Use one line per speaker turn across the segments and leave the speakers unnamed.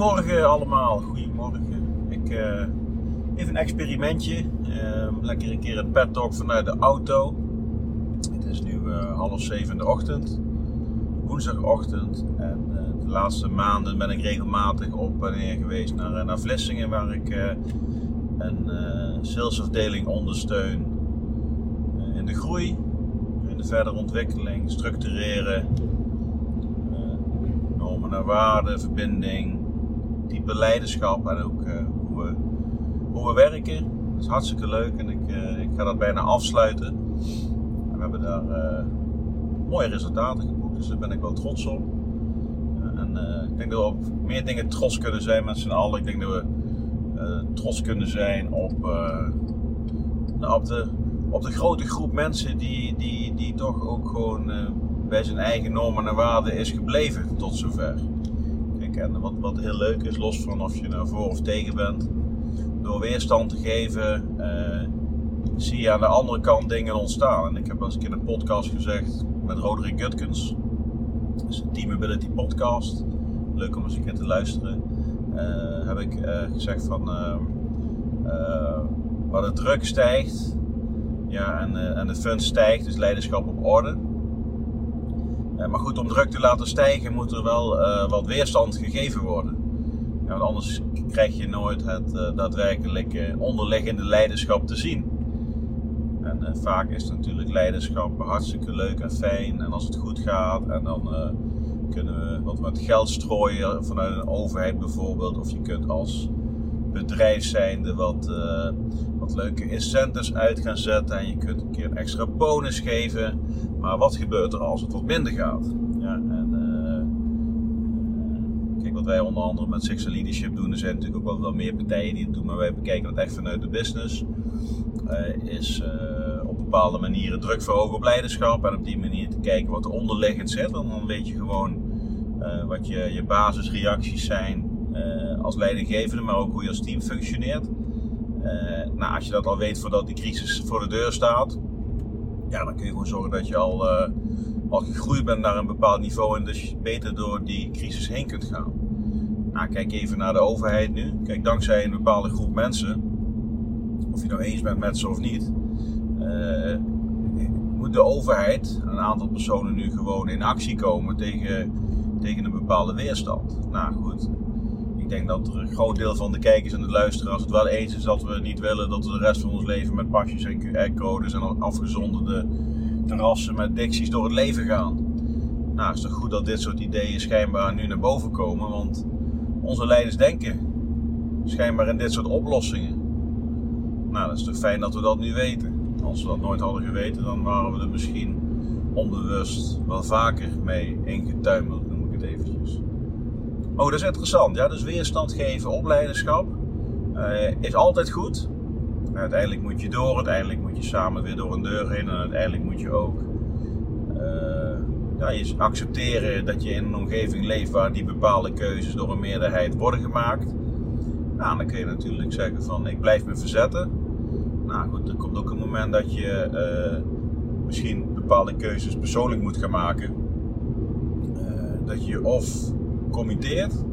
Goedemorgen allemaal, goedemorgen. Ik uh, even een experimentje. Uh, lekker een keer een pet talk vanuit de auto. Het is nu uh, half zeven in de ochtend, woensdagochtend. En de laatste maanden ben ik regelmatig op en neer geweest naar, naar Vlissingen, waar ik een salesafdeling ondersteun in de groei, in de verdere ontwikkeling, structureren normen en waarden, verbinding, type leiderschap en ook uh, hoe, we, hoe we werken. Dat is hartstikke leuk en ik, uh, ik ga dat bijna afsluiten. En we hebben daar uh, mooie resultaten geboekt, dus daar ben ik wel trots op. en ik denk dat we op meer dingen trots kunnen zijn met z'n allen. Ik denk dat we trots kunnen zijn op, nou, op, de, op de grote groep mensen die, die, die toch ook gewoon bij zijn eigen normen en waarden is gebleven tot zover. Wat, wat heel leuk is, los van of je nou voor of tegen bent, door weerstand te geven, uh, zie je aan de andere kant dingen ontstaan. En ik heb als ik in een podcast gezegd met Roderick Gutkens, is een Team Ability podcast, leuk om eens een keer te luisteren, uh, heb ik uh, gezegd van waar de druk stijgt ja, en, en de fun stijgt, dus leiderschap op orde. eh, maar goed, om druk te laten stijgen moet er wel uh, wat weerstand gegeven worden. Ja, want anders krijg je nooit het uh, daadwerkelijke onderliggende leiderschap te zien. En vaak is natuurlijk leiderschap hartstikke leuk en fijn. En als het goed gaat, en dan kunnen we wat met geld strooien vanuit een overheid bijvoorbeeld. Of je kunt als bedrijf zijnde wat, wat leuke incentives uit gaan zetten. En je kunt een keer een extra bonus geven. Maar wat gebeurt er als het wat minder gaat? Ja, en, uh, kijk, wat wij onder andere met Sixer Leadership doen, er zijn natuurlijk ook wel, meer partijen die het doen, maar wij bekijken het echt vanuit de business. Uh, is op bepaalde manieren druk verhogen op leiderschap en op die manier te kijken wat er onderliggend zit. Want dan weet je gewoon wat je, je basisreacties zijn als leidinggevende, maar ook hoe je als team functioneert. nou, als je dat al weet voordat die crisis voor de deur staat, ja, dan kun je gewoon zorgen dat je al, uh, al gegroeid bent naar een bepaald niveau en dus beter door die crisis heen kunt gaan. Nou, kijk even naar de overheid nu. Kijk, dankzij een bepaalde groep mensen, of je nou eens bent met ze of niet, uh, moet de overheid, een aantal personen nu gewoon in actie komen tegen, tegen een bepaalde weerstand. Nou goed, denk dat er een groot deel van de kijkers en de luisteraars het wel eens is dat we niet willen dat we de rest van ons leven met pasjes en QR-codes en afgezonderde terrassen met dicties door het leven gaan. Nou, het is toch goed dat dit soort ideeën schijnbaar nu naar boven komen, want onze leiders denken schijnbaar in dit soort oplossingen. Nou, dat is toch fijn dat we dat nu weten. Als we dat nooit hadden geweten, dan waren we er misschien onbewust wel vaker mee ingetuimeld, noem ik het eventjes. Oh, dat is interessant. Ja, dus weerstand geven op leiderschap uh, is altijd goed. Uiteindelijk moet je door, uiteindelijk moet je samen weer door een deur heen en uiteindelijk moet je ook uh, ja, je accepteren dat je in een omgeving leeft waar die bepaalde keuzes door een meerderheid worden gemaakt. Nou, dan kun je natuurlijk zeggen van ik blijf me verzetten. Nou goed, er komt ook een moment dat je uh, misschien bepaalde keuzes persoonlijk moet gaan maken. dat je of committeert.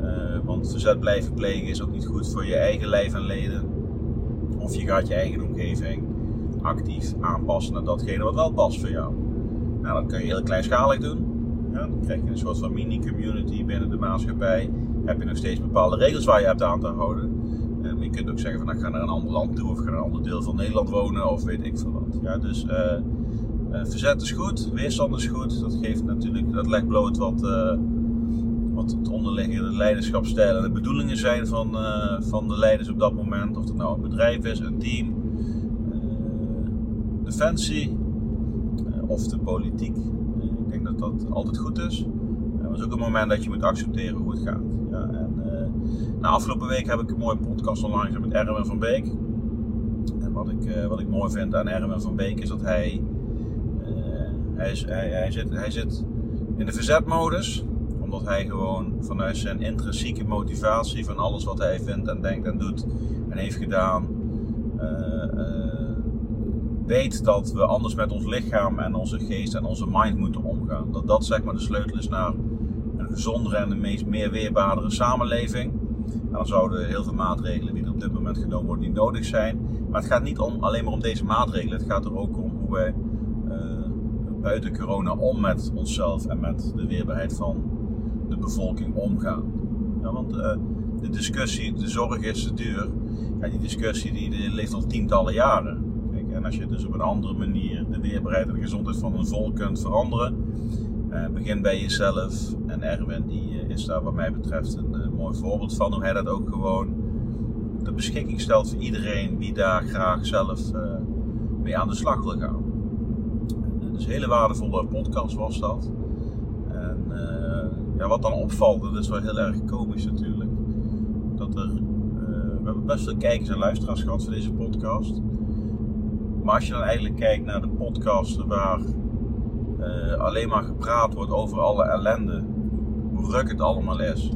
Uh, want verzet blijven plegen is ook niet goed voor je eigen lijf en leden. Of je gaat je eigen omgeving actief aanpassen naar datgene wat wel past voor jou. Nou, dat kun je heel kleinschalig doen. Ja, dan krijg je een soort van mini-community binnen de maatschappij. Heb je nog steeds bepaalde regels waar je hebt aan te houden. Je kunt ook zeggen van nou, ik ga naar een ander land toe of ga naar een ander deel van Nederland wonen of weet ik veel wat. Ja, dus uh, uh, verzet is goed, weerstand is goed. Dat geeft natuurlijk, dat legt bloot wat, wat het onderliggende leiderschapstijl en de bedoelingen zijn van, uh, van de leiders op dat moment. Of het nou een bedrijf is, een team, defensie of de politiek. ik denk dat dat altijd goed is. Maar het is ook een moment dat je moet accepteren hoe het gaat. Ja, en, na afgelopen week heb ik een mooie podcast online met Erwin van Beek. En wat ik, wat ik mooi vind aan Erwin van Beek is dat hij hij, hij, hij, zit, hij zit in de verzetmodus, omdat hij gewoon vanuit zijn intrinsieke motivatie van alles wat hij vindt en denkt en doet en heeft gedaan, uh, uh, weet dat we anders met ons lichaam en onze geest en onze mind moeten omgaan. Dat dat zeg maar de sleutel is naar een gezondere en een meest meer weerbaardere samenleving. En dan zouden heel veel maatregelen die er op dit moment genomen worden niet nodig zijn. Maar het gaat niet om, alleen maar om deze maatregelen. Het gaat er ook om hoe wij uh, buiten corona om met onszelf en met de weerbaarheid van de bevolking omgaan. Ja, want uh, de discussie, de zorg is te duur. Ja, die discussie die, leeft al tientallen jaren. Kijk, en als je dus op een andere manier de weerbaarheid en de gezondheid van een volk kunt veranderen, uh, begin bij jezelf. En Erwin die, uh, is daar wat mij betreft een mooi voorbeeld van. Hoe hij dat ook gewoon ter beschikking stelt voor iedereen die daar graag zelf mee aan de slag wil gaan. dus een hele waardevolle podcast was dat. En ja, wat dan opvalt, dat is wel heel erg komisch natuurlijk. Dat er, we hebben best veel kijkers en luisteraars gehad voor deze podcast. Maar als je dan eigenlijk kijkt naar de podcasten waar uh, alleen maar gepraat wordt over alle ellende, hoe ruk het allemaal is.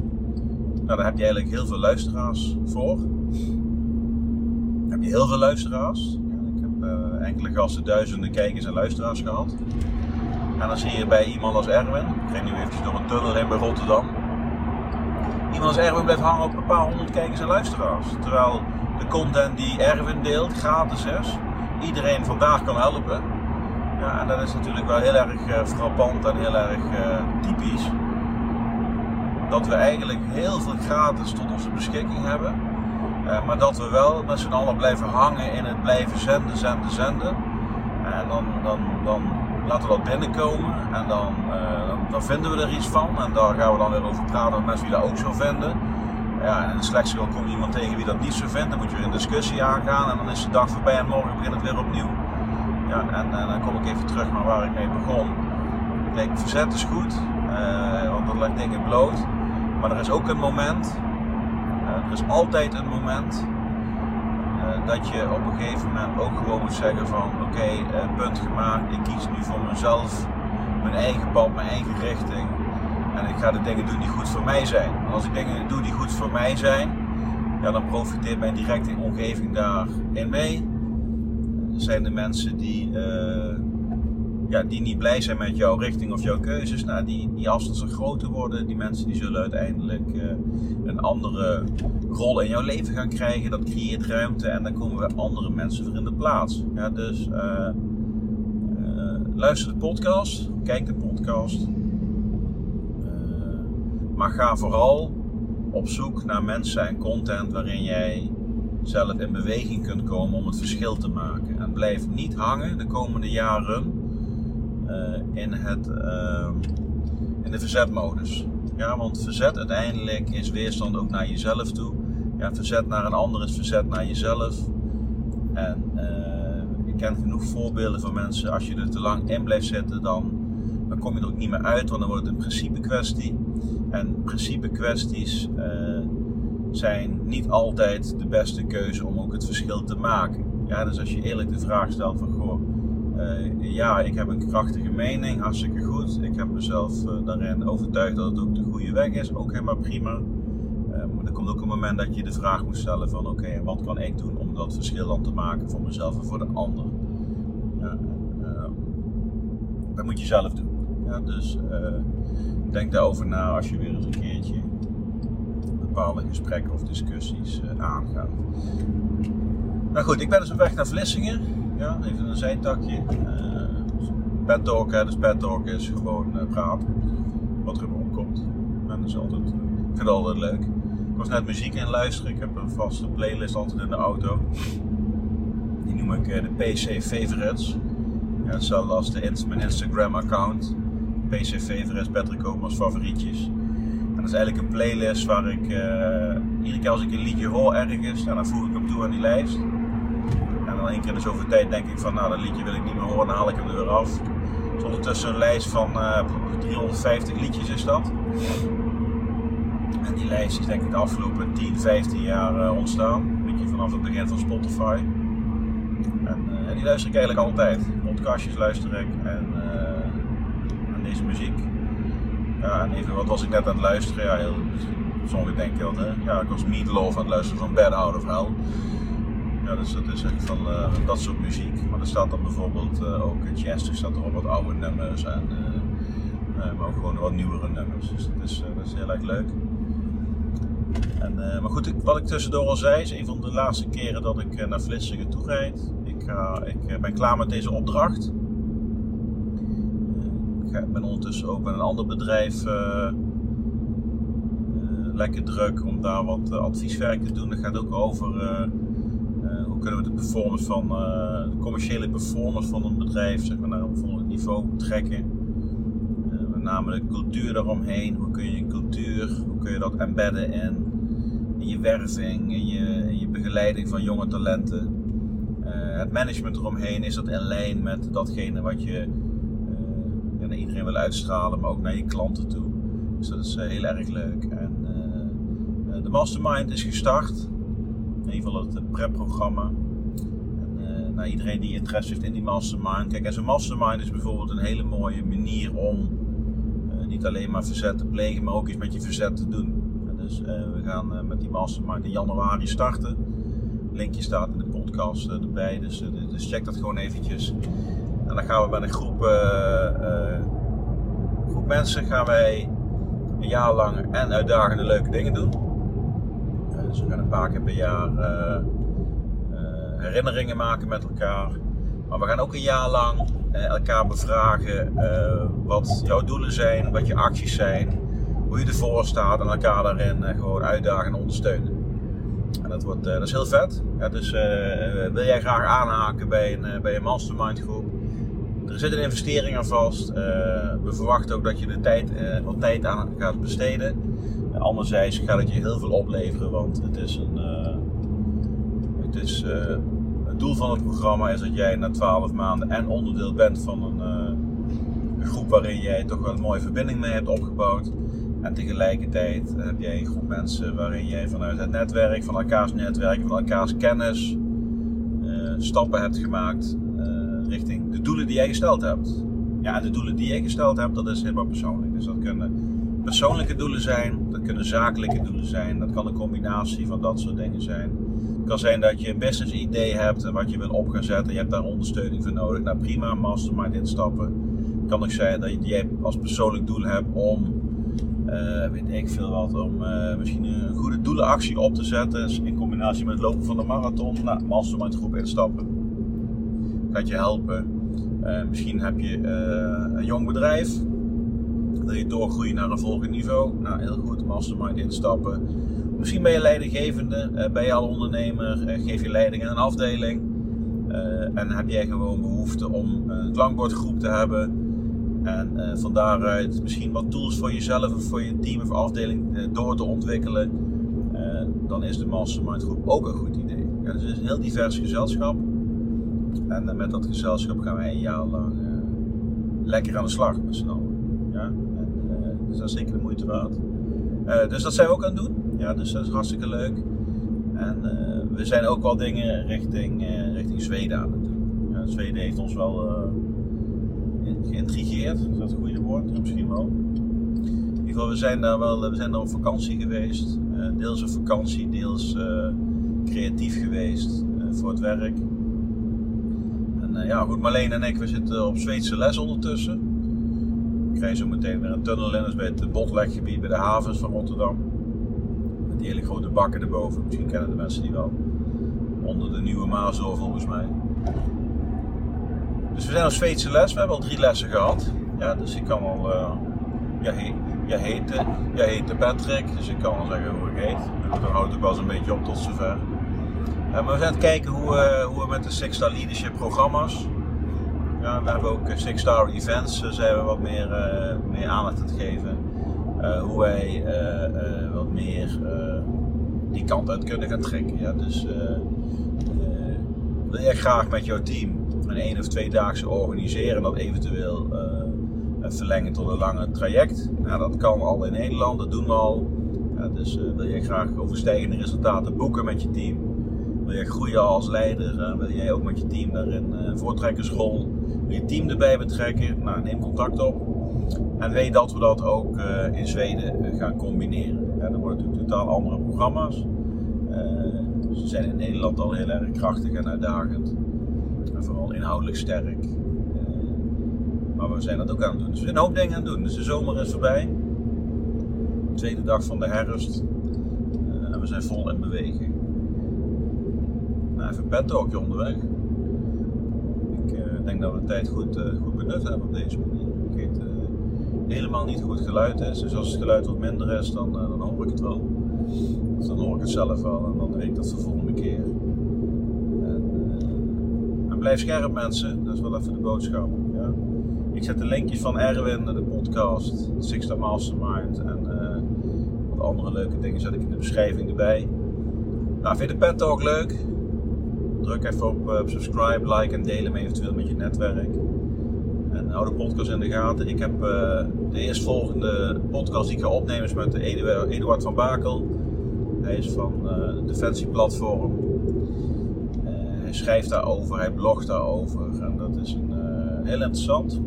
Nou, daar heb je eigenlijk heel veel luisteraars voor. Heb je heel veel luisteraars. Ja, ik heb uh, enkele gasten duizenden kijkers en luisteraars gehad. En dan zie je bij iemand als Erwin, ik reed nu eventjes door een tunnel in bij Rotterdam. Iemand als Erwin blijft hangen op een paar honderd kijkers en luisteraars. Terwijl de content die Erwin deelt gratis is, iedereen vandaag kan helpen. Ja, en dat is natuurlijk wel heel erg uh, frappant en heel erg uh, typisch. Dat we eigenlijk heel veel gratis tot onze beschikking hebben. Uh, maar dat we wel met z'n allen blijven hangen in het blijven zenden, zenden, zenden. En dan, dan, dan laten we dat binnenkomen en dan, dan, dan, vinden we er iets van. En daar gaan we dan weer over praten met mensen dat ook zo vinden. Ja, en in het slechtste iemand tegen wie dat niet zo vindt. Dan moet je weer een discussie aangaan en dan is de dag voorbij en morgen begint het weer opnieuw. Ja, en, dan kom ik even terug naar waar ik mee begon. Kijk, verzet is goed, uh, want dat legt dingen bloot. Maar er is ook een moment, uh, er is altijd een moment, dat je op een gegeven moment ook gewoon moet zeggen van oké, okay, punt gemaakt, ik kies nu voor mezelf, mijn eigen pad, mijn eigen richting. En ik ga de dingen doen die goed voor mij zijn. En als ik dingen doe die goed voor mij zijn, ja, dan profiteert mijn directe omgeving daarin mee zijn de mensen die, uh, ja, die niet blij zijn met jouw richting of jouw keuzes. Nou, die, die afstand zal groter worden. Die mensen die zullen uiteindelijk uh, een andere rol in jouw leven gaan krijgen. Dat creëert ruimte en dan komen weer andere mensen voor in de plaats. Ja, dus uh, luister de podcast, kijk de podcast. maar ga vooral op zoek naar mensen en content waarin jij zelf in beweging kunt komen om het verschil te maken. En blijf niet hangen de komende jaren in, het, uh, in de verzetmodus. Ja, want verzet uiteindelijk is weerstand ook naar jezelf toe. Ja, verzet naar een ander is verzet naar jezelf. En uh, ik ken genoeg voorbeelden van mensen, als je er te lang in blijft zitten, dan, dan kom je er ook niet meer uit, want dan wordt het een principe kwestie. En principe kwesties zijn niet altijd de beste keuze om ook het verschil te maken. Ja, dus als je eerlijk de vraag stelt van goh, uh, ja, ik heb een krachtige mening, hartstikke goed. Ik heb mezelf uh, daarin overtuigd dat het ook de goede weg is, ook helemaal prima. Uh, maar er komt ook een moment dat je de vraag moet stellen van oké, wat kan ik doen om dat verschil dan te maken voor mezelf en voor de ander. Ja, dat moet je zelf doen. Ja, dus denk daarover na als je weer eens een keertje bepaalde gesprekken of discussies aangaan. Nou goed, ik ben dus op weg naar Vlissingen. Ja, even een zijtakje. Uh, pet talk, hè, dus pet talk is gewoon uh, praten. Wat er opkomt. En dat is altijd, ik vind het altijd leuk. Ik was net muziek in luisteren. Ik heb een vaste playlist altijd in de auto. Die noem ik de PC Favorites. Ja, hetzelfde als de, mijn Instagram account. PC Favorites, Patrick als favorietjes dat is eigenlijk een playlist waar ik iedere keer als ik een liedje hoor ergens, dan voeg ik hem toe aan die lijst. Dan één keer in de zoveel tijd denk ik van nou dat liedje wil ik niet meer horen, dan haal ik hem er weer af. Dus ondertussen een lijst van uh, eh, 350 liedjes is dat. En die lijst is denk ik de afgelopen 10, 15 jaar uh, ontstaan. Een beetje vanaf het begin van Spotify. En, en die luister ik eigenlijk altijd. Podcastjes luister ik en, en deze muziek. Ja, en even, wat was ik net aan het luisteren? Ja, heel, sommigen denken hè? ja, ik was Meatloaf aan het luisteren van Bad Out of Hell. Ja, dus dat is echt van uh, dat soort muziek. Maar er staat dan bijvoorbeeld uh, ook jazz, er staat er op wat oude nummers en uh, maar ook gewoon wat nieuwere nummers. Dus dat is, heel erg leuk. En, maar goed, ik, wat ik tussendoor al zei, is een van de laatste keren dat ik naar Vlissingen toe rijd. Ik, ik ben klaar met deze opdracht. Ik ben ondertussen ook bij een ander bedrijf lekker druk om daar wat advieswerk te doen. Dat gaat ook over hoe kunnen we de performance van de commerciële performance van een bedrijf zeg maar, naar een volgend niveau trekken. met name de cultuur daaromheen. Hoe kun je cultuur, hoe kun je dat embedden in, je werving, in je, je begeleiding van jonge talenten. het management eromheen is dat in lijn met datgene wat je naar iedereen wil uitstralen, maar ook naar je klanten toe. Dus dat is heel erg leuk. En de Mastermind is gestart. In ieder geval het prep-programma. En nou, iedereen die interesse heeft in die Mastermind. Kijk, en zo'n Mastermind is bijvoorbeeld een hele mooie manier om niet alleen maar verzet te plegen, maar ook iets met je verzet te doen. dus we gaan met die Mastermind in januari starten. Linkje staat in de podcast erbij, dus, dus check dat gewoon eventjes. En dan gaan we met een groep, groep mensen gaan wij een jaar lang en uitdagende leuke dingen doen. Dus we gaan een paar keer per jaar herinneringen maken met elkaar. Maar we gaan ook een jaar lang elkaar bevragen wat jouw doelen zijn, wat je acties zijn, hoe je ervoor staat en elkaar daarin gewoon uitdagen en ondersteunen. En dat, wordt, dat is heel vet. Ja, dus wil jij graag aanhaken bij een, bij een mastermind groep? Er zit een investering aan vast. We verwachten ook dat je er tijd, wat tijd aan gaat besteden. Anderzijds gaat het je heel veel opleveren, want het is een. het, is, het doel van het programma is dat jij na 12 maanden en onderdeel bent van een, een, groep waarin jij toch wel een mooie verbinding mee hebt opgebouwd. En tegelijkertijd heb jij een groep mensen waarin jij vanuit het netwerk, van elkaars netwerk, van elkaars kennis, stappen hebt gemaakt richting de doelen die jij gesteld hebt. Ja, de doelen die jij gesteld hebt, dat is helemaal persoonlijk. Dus dat kunnen persoonlijke doelen zijn, dat kunnen zakelijke doelen zijn, dat kan een combinatie van dat soort dingen zijn. Het kan zijn dat je een business idee hebt en wat je wil op gaan zetten, je hebt daar ondersteuning voor nodig. Nou prima, mastermind instappen. Het kan ook zijn dat jij als persoonlijk doel hebt om, uh, weet ik veel wat, om uh, misschien een goede doelenactie op te zetten in combinatie met het lopen van de marathon. Nou, mastermind groep instappen gaat je helpen. Uh, misschien heb je een jong bedrijf. Wil je doorgroeien naar een volgend niveau? Nou, heel goed, mastermind instappen. Misschien ben je leidinggevende, uh, ben je al ondernemer, geef je leiding in een afdeling. en heb jij gewoon behoefte om een klankbordgroep te hebben. En van daaruit misschien wat tools voor jezelf of voor je team of afdeling door te ontwikkelen. dan is de mastermind groep ook een goed idee. Ja, dus het is een heel divers gezelschap. En eh, met dat gezelschap gaan wij een jaar lang lekker aan de slag met. En, dus dat is zeker de moeite waard. dus dat zijn we ook aan het doen. Ja, dus dat is hartstikke leuk. En we zijn ook wel dingen richting, richting Zweden aan het doen. Ja, Zweden heeft ons wel geïntrigeerd. Is dat een goede woord? Misschien wel. In ieder geval, we zijn daar wel we zijn daar op vakantie geweest. deels op vakantie, deels creatief geweest voor het werk. Eh, ja, goed, Marleen en ik, we zitten op Zweedse les ondertussen. We krijgen zo meteen weer een tunnel in, bij het botleggebied bij de havens van Rotterdam. Met die hele grote bakken erboven, misschien kennen de mensen die wel. Onder de nieuwe Mazo volgens mij. Dus we zijn op Zweedse les, we hebben al drie lessen gehad. Ja, dus ik kan al... Uh, ja, he, jij, heet, heet Patrick, dus ik kan al zeggen hoe ik heet. Dan houdt het wel eens een beetje op tot zover maar we zijn aan het kijken hoe, uh, hoe we met de Six Star Leadership programma's. We hebben ook Six Star Events, daar zijn we wat meer, uh, meer aandacht aan het geven. Hoe wij wat meer die kant uit kunnen gaan trekken. Ja? Dus wil jij graag met jouw team een één of twee daagse organiseren, dat eventueel verlengen tot een lange traject. Nou, dat kan al in Nederland, dat doen we al. Ja, dus wil jij graag overstijgende resultaten boeken met je team, wil je groeien als leider? wil jij ook met je team daarin een uh, voortrekkersrol? Wil je team erbij betrekken? Nou, neem contact op. En weet dat we dat ook uh, in Zweden gaan combineren. Er worden natuurlijk totaal andere programma's. ze zijn in Nederland al heel erg krachtig en uitdagend. En vooral inhoudelijk sterk. Maar we zijn dat ook aan het doen. Dus we zijn een hoop dingen aan het doen. Dus de zomer is voorbij. Tweede dag van de herfst. En we zijn vol in beweging. Nou, even een pettalkje onderweg. Ik uh, denk dat we de tijd goed, uh, goed benut hebben op deze manier. Ik weet helemaal niet hoe het geluid is. Dus als het geluid wat minder is, dan, dan hoor ik het wel. Dus dan hoor ik het zelf wel en dan weet ik dat de volgende keer. En, en blijf scherp mensen, dat is wel even de boodschap. Ja. Ik zet de linkjes van Erwin, de podcast, Sixta Mastermind en wat andere leuke dingen zet ik in de beschrijving erbij. Nou, vind je de Pet Talk leuk? Druk even op, uh, subscribe, like en deel hem eventueel met je netwerk. En hou de podcast in de gaten. Ik heb uh, de eerstvolgende podcast die ik ga opnemen is met Eduard van Bakel. Hij is van uh, Defensie Platform. Hij schrijft daarover, hij blogt daarover. En dat is een, heel interessant.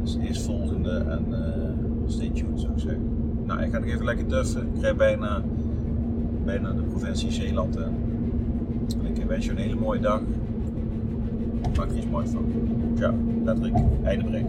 dus de eerstvolgende en stay tuned zou ik zeggen. Nou, ik ga nog even lekker tuffen. Ik krijg bijna, bijna de provincie Zeeland in. Ik wens je een hele mooie dag maak er iets moois van. Ciao, Patrick, einde bericht.